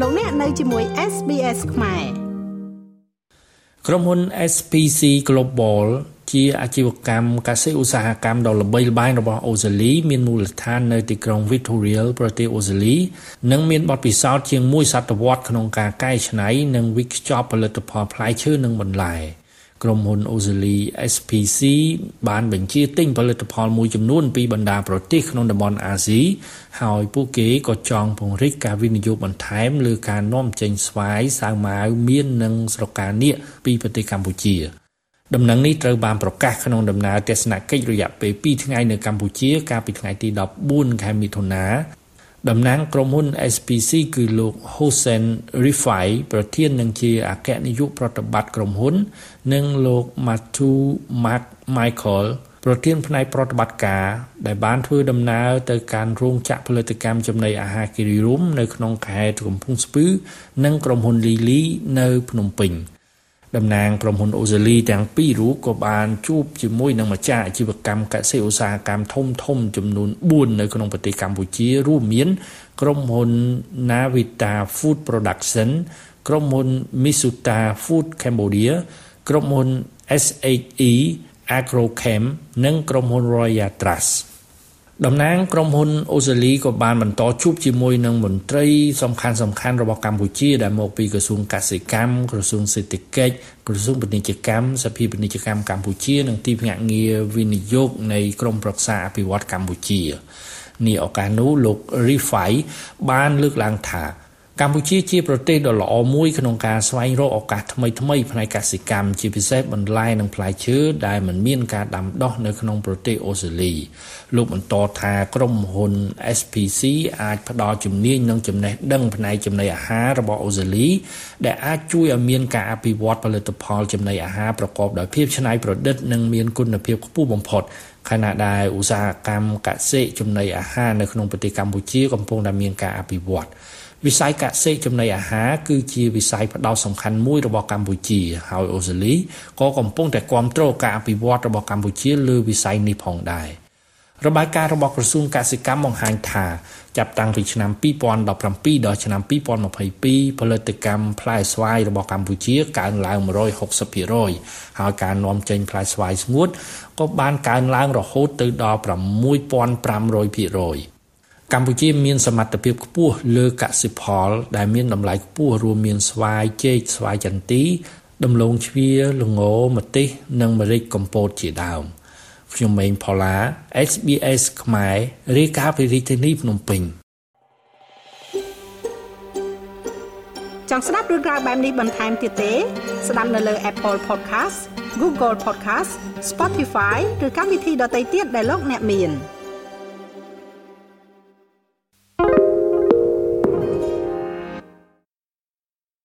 លោកអ្នកនៅជាមួយ SBS ខ្មែរក្រុមហ៊ុន SPC Global ជាអាជីវកម្មកសិឧស្សាហកម្មដ៏ល្បីល្បាញរបស់អូស្ត្រាលីមានមូលដ្ឋាននៅទីក្រុង Victoria ប្រទេសអូស្ត្រាលីនិងមានបទពិសោធន៍ជាងមួយសតវត្សក្នុងការកែច្នៃនិងវិកខ្ចប់ផលិតផលផ្លែឈើនិងបន្លែ។ ក្រុមហ៊ុនអូស្ត្រាលី SPC បានបញ្ជាទិញផលិតផលមួយចំនួនពីបណ្ដាប្រទេសក្នុងតំបន់អាស៊ីហើយពួកគេក៏ចង់ពង្រីកការវិនិយោគបន្ថែមលើការនាំចេញស្វាយសាវម៉ាវមៀននិងស្រកានាគពីប្រទេសកម្ពុជាដំណឹងនេះត្រូវបានប្រកាសក្នុងដំណើរទស្សនកិច្ចរយៈពេល2ថ្ងៃនៅកម្ពុជាកាលពីថ្ងៃទី14ខែមិថុនា តំណាងក្រុមហ៊ុន SPC គឺលោក Hossein Rifai ប្រធាននិងជាអគ្គនាយកប្រតិបត្តិក្រុមហ៊ុន និងលោក Matthew Mark Michael ប្រធានផ្នែកប្រតិបត្តិការដែលបានធ្វើដំណើរទៅកាន់រោងចក្រផលិតកម្មចំណីអាហារគិរីរំនៅក្នុងខេត្តកំពង់ស្ពឺ និងក្រុមហ៊ុន Lily នៅភ្នំពេញ។ តំណាងក្រុមហ៊ុនអូស្ត្រាលីទាំងពីររូបក៏បានជួបជាមួយនឹងម្ចាស់អាជីវកម្មកសិឧស្សាហកម្មធំធំចំនួន4នៅក្នុងប្រទេសកម្ពុជា រួមមានក្រុមហ៊ុន Navita Food Production ក្រុមហ៊ុន Misuta Food Cambodia ក្រុមហ៊ុន SHE Agrochem និងក្រុមហ៊ុន Royal Trust តំណាងក្រុមហ៊ុនអូស្ត្រាលីក៏បានបន្តជួបជាមួយនឹងមន្ត្រីសំខាន់សំខាន់របស់កម្ពុជាដែលមកពីក្រសួងកសិកម្មក្រសួងសេដ្ឋកិច្ចក្រសួងពាណិជ្ជកម្មសភាពាណិជ្ជកម្មកម្ពុជានិងទីភ្នាក់ងារវិនិយោគនៃក្រមប្រឹក្សាអភិវឌ្ឍកម្ពុជានេះឱកាសនោះលោក Rifai បានលើកឡើងថា កម្ពុជាជាប្រទេសដ៏ល្អមួយក្នុងការស្វែងរកឱកាសថ្មីថ្មីផ្នែកកសិកម្មជាពិសេសបន្លែនិងផ្លែឈើដែលមិនមានការដាំដុះនៅក្នុងប្រទេសអូស្ត្រាលីលោកបន្តថាក្រុមហ៊ុន SPC អាចផ្ដល់ជំនាញនិងចំណេះដឹងផ្នែកចំណីអាហាររបស់អូស្ត្រាលីដែលអាចជួយឲ្យមានការអភិវឌ្ឍផលិតផលចំណីអាហារប្រកបដោយភាពច្នៃប្រឌិតនិងមានគុណភាពខ្ពស់បំផុតខណៈដែលឧស្សាហកម្មកសិចំណីអាហារនៅក្នុងប្រទេសកម្ពុជាកំពុងតែមានការអភិវឌ្ឍវិស័យកសិចំណីអាហារគឺជាវិស័យផ្ដោតសំខាន់មួយរបស់កម្ពុជា ហើយអូស្ត្រាលីក៏កំពុងតែគ្រប់គ្រងការអភិវឌ្ឍរបស់កម្ពុជាលើវិស័យនេះផងដែររបាយការណ៍របស់ក្រសួងកសិកម្មបង្ហាញថាចាប់តាំងពីឆ្នាំ2017ដល់ឆ្នាំ2022ផលិតកម្មផ្លែស្វាយរបស់កម្ពុជាកើនឡើង160%ហើយការនាំចេញផ្លែស្វាយស្ងួតក៏បានកើនឡើងរហូតទៅដល់6500% កម្ពុជាមានសមត្ថភាពខ្ពស់លើកសិផល ដែលមានតម្លៃខ្ពស់រួមមានស្វាយចេកស្វាយចន្ទីដំឡូងជ្វាល្ងម្ទេស និងម្រេចកំពតជាដើមខ្ញុំម៉េងផល្លា SBS ខ្មែររាយការណ៍ពីរាជធានីភ្នំពេញចង់ស្ដាប់រឿងក្រៅបែបនេះបន្ថែមទៀតទេ ស្ដាប់នៅលើ Apple Podcast Google Podcast Spotify ឬកម្មវិធីដទៃទៀតដែលលោកអ្នកមាន។